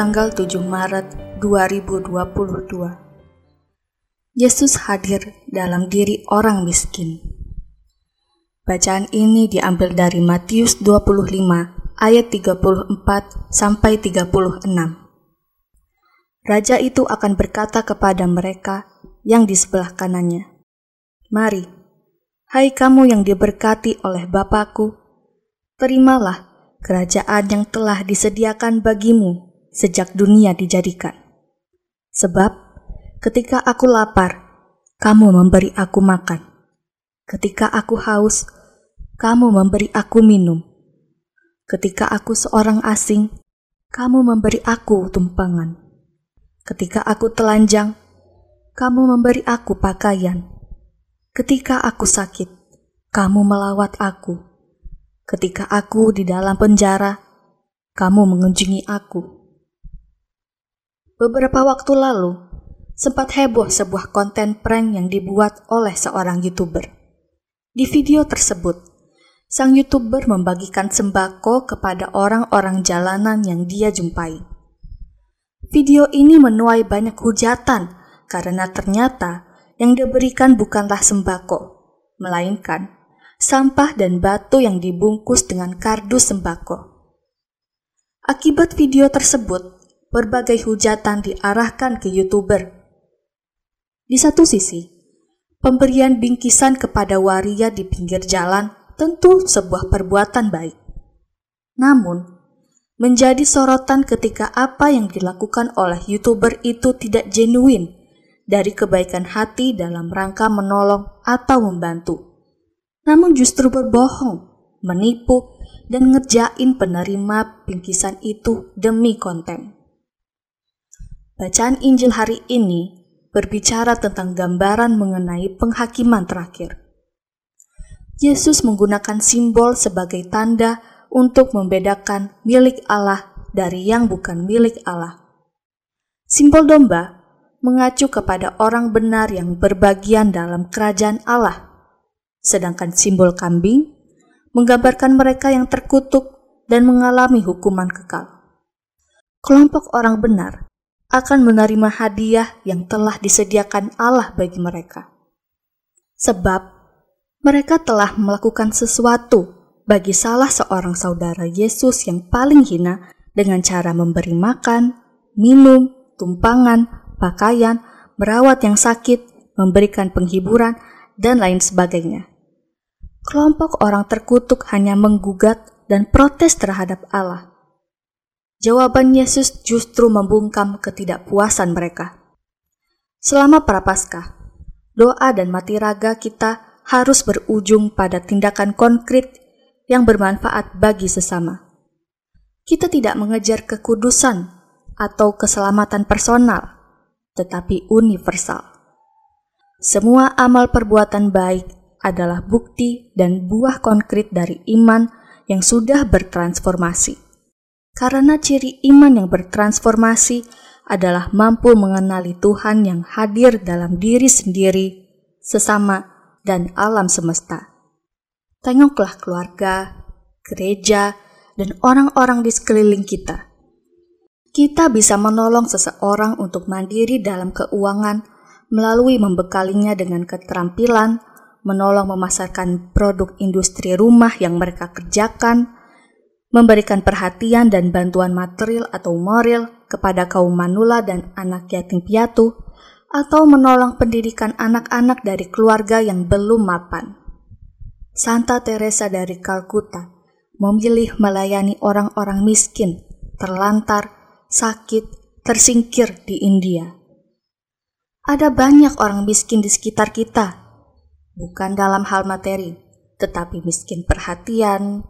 Tanggal 7 Maret 2022 Yesus hadir dalam diri orang miskin. Bacaan ini diambil dari Matius 25 ayat 34 sampai 36 Raja itu akan berkata kepada mereka yang di sebelah kanannya Mari, hai kamu yang diberkati oleh Bapakku, terimalah kerajaan yang telah disediakan bagimu sejak dunia dijadikan. Sebab ketika aku lapar, kamu memberi aku makan. Ketika aku haus, kamu memberi aku minum. Ketika aku seorang asing, kamu memberi aku tumpangan. Ketika aku telanjang, kamu memberi aku pakaian. Ketika aku sakit, kamu melawat aku. Ketika aku di dalam penjara, kamu mengunjungi aku. Beberapa waktu lalu, sempat heboh sebuah konten prank yang dibuat oleh seorang YouTuber. Di video tersebut, sang YouTuber membagikan sembako kepada orang-orang jalanan yang dia jumpai. Video ini menuai banyak hujatan karena ternyata yang diberikan bukanlah sembako, melainkan sampah dan batu yang dibungkus dengan kardus sembako. Akibat video tersebut, berbagai hujatan diarahkan ke YouTuber. Di satu sisi, pemberian bingkisan kepada waria di pinggir jalan tentu sebuah perbuatan baik. Namun, menjadi sorotan ketika apa yang dilakukan oleh YouTuber itu tidak genuine dari kebaikan hati dalam rangka menolong atau membantu namun justru berbohong, menipu, dan ngerjain penerima bingkisan itu demi konten. Bacaan Injil hari ini berbicara tentang gambaran mengenai penghakiman terakhir. Yesus menggunakan simbol sebagai tanda untuk membedakan milik Allah dari yang bukan milik Allah. Simbol domba mengacu kepada orang benar yang berbagian dalam kerajaan Allah sedangkan simbol kambing menggambarkan mereka yang terkutuk dan mengalami hukuman kekal. Kelompok orang benar akan menerima hadiah yang telah disediakan Allah bagi mereka. Sebab mereka telah melakukan sesuatu bagi salah seorang saudara Yesus yang paling hina dengan cara memberi makan, minum, tumpangan, pakaian, merawat yang sakit, memberikan penghiburan, dan lain sebagainya kelompok orang terkutuk hanya menggugat dan protes terhadap Allah. Jawaban Yesus justru membungkam ketidakpuasan mereka. Selama prapaskah, doa dan mati raga kita harus berujung pada tindakan konkret yang bermanfaat bagi sesama. Kita tidak mengejar kekudusan atau keselamatan personal, tetapi universal. Semua amal perbuatan baik adalah bukti dan buah konkret dari iman yang sudah bertransformasi. Karena ciri iman yang bertransformasi adalah mampu mengenali Tuhan yang hadir dalam diri sendiri, sesama, dan alam semesta. Tengoklah keluarga, gereja, dan orang-orang di sekeliling kita. Kita bisa menolong seseorang untuk mandiri dalam keuangan melalui membekalinya dengan keterampilan, menolong memasarkan produk industri rumah yang mereka kerjakan, memberikan perhatian dan bantuan material atau moral kepada kaum manula dan anak yatim piatu, atau menolong pendidikan anak-anak dari keluarga yang belum mapan. Santa Teresa dari Kalkuta memilih melayani orang-orang miskin, terlantar, sakit, tersingkir di India. Ada banyak orang miskin di sekitar kita bukan dalam hal materi, tetapi miskin perhatian,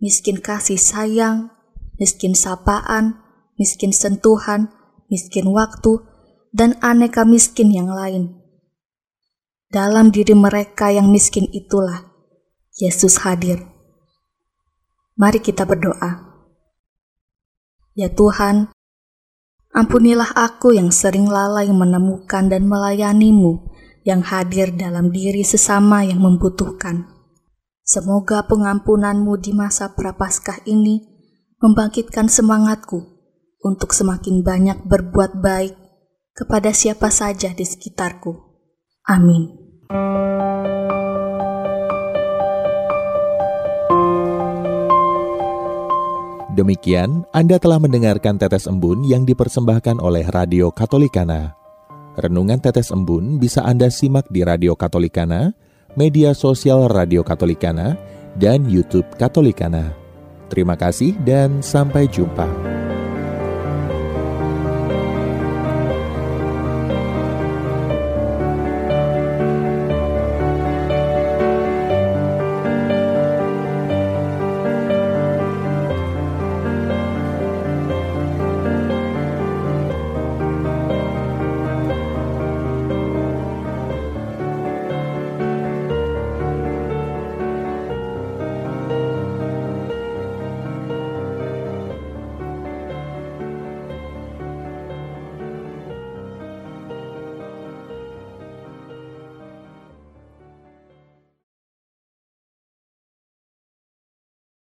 miskin kasih sayang, miskin sapaan, miskin sentuhan, miskin waktu, dan aneka miskin yang lain. Dalam diri mereka yang miskin itulah Yesus hadir. Mari kita berdoa. Ya Tuhan, ampunilah aku yang sering lalai menemukan dan melayanimu yang hadir dalam diri sesama yang membutuhkan. Semoga pengampunanmu di masa prapaskah ini membangkitkan semangatku untuk semakin banyak berbuat baik kepada siapa saja di sekitarku. Amin. Demikian, Anda telah mendengarkan Tetes Embun yang dipersembahkan oleh Radio Katolikana. Renungan Tetes Embun bisa Anda simak di Radio Katolikana, media sosial Radio Katolikana, dan YouTube Katolikana. Terima kasih dan sampai jumpa.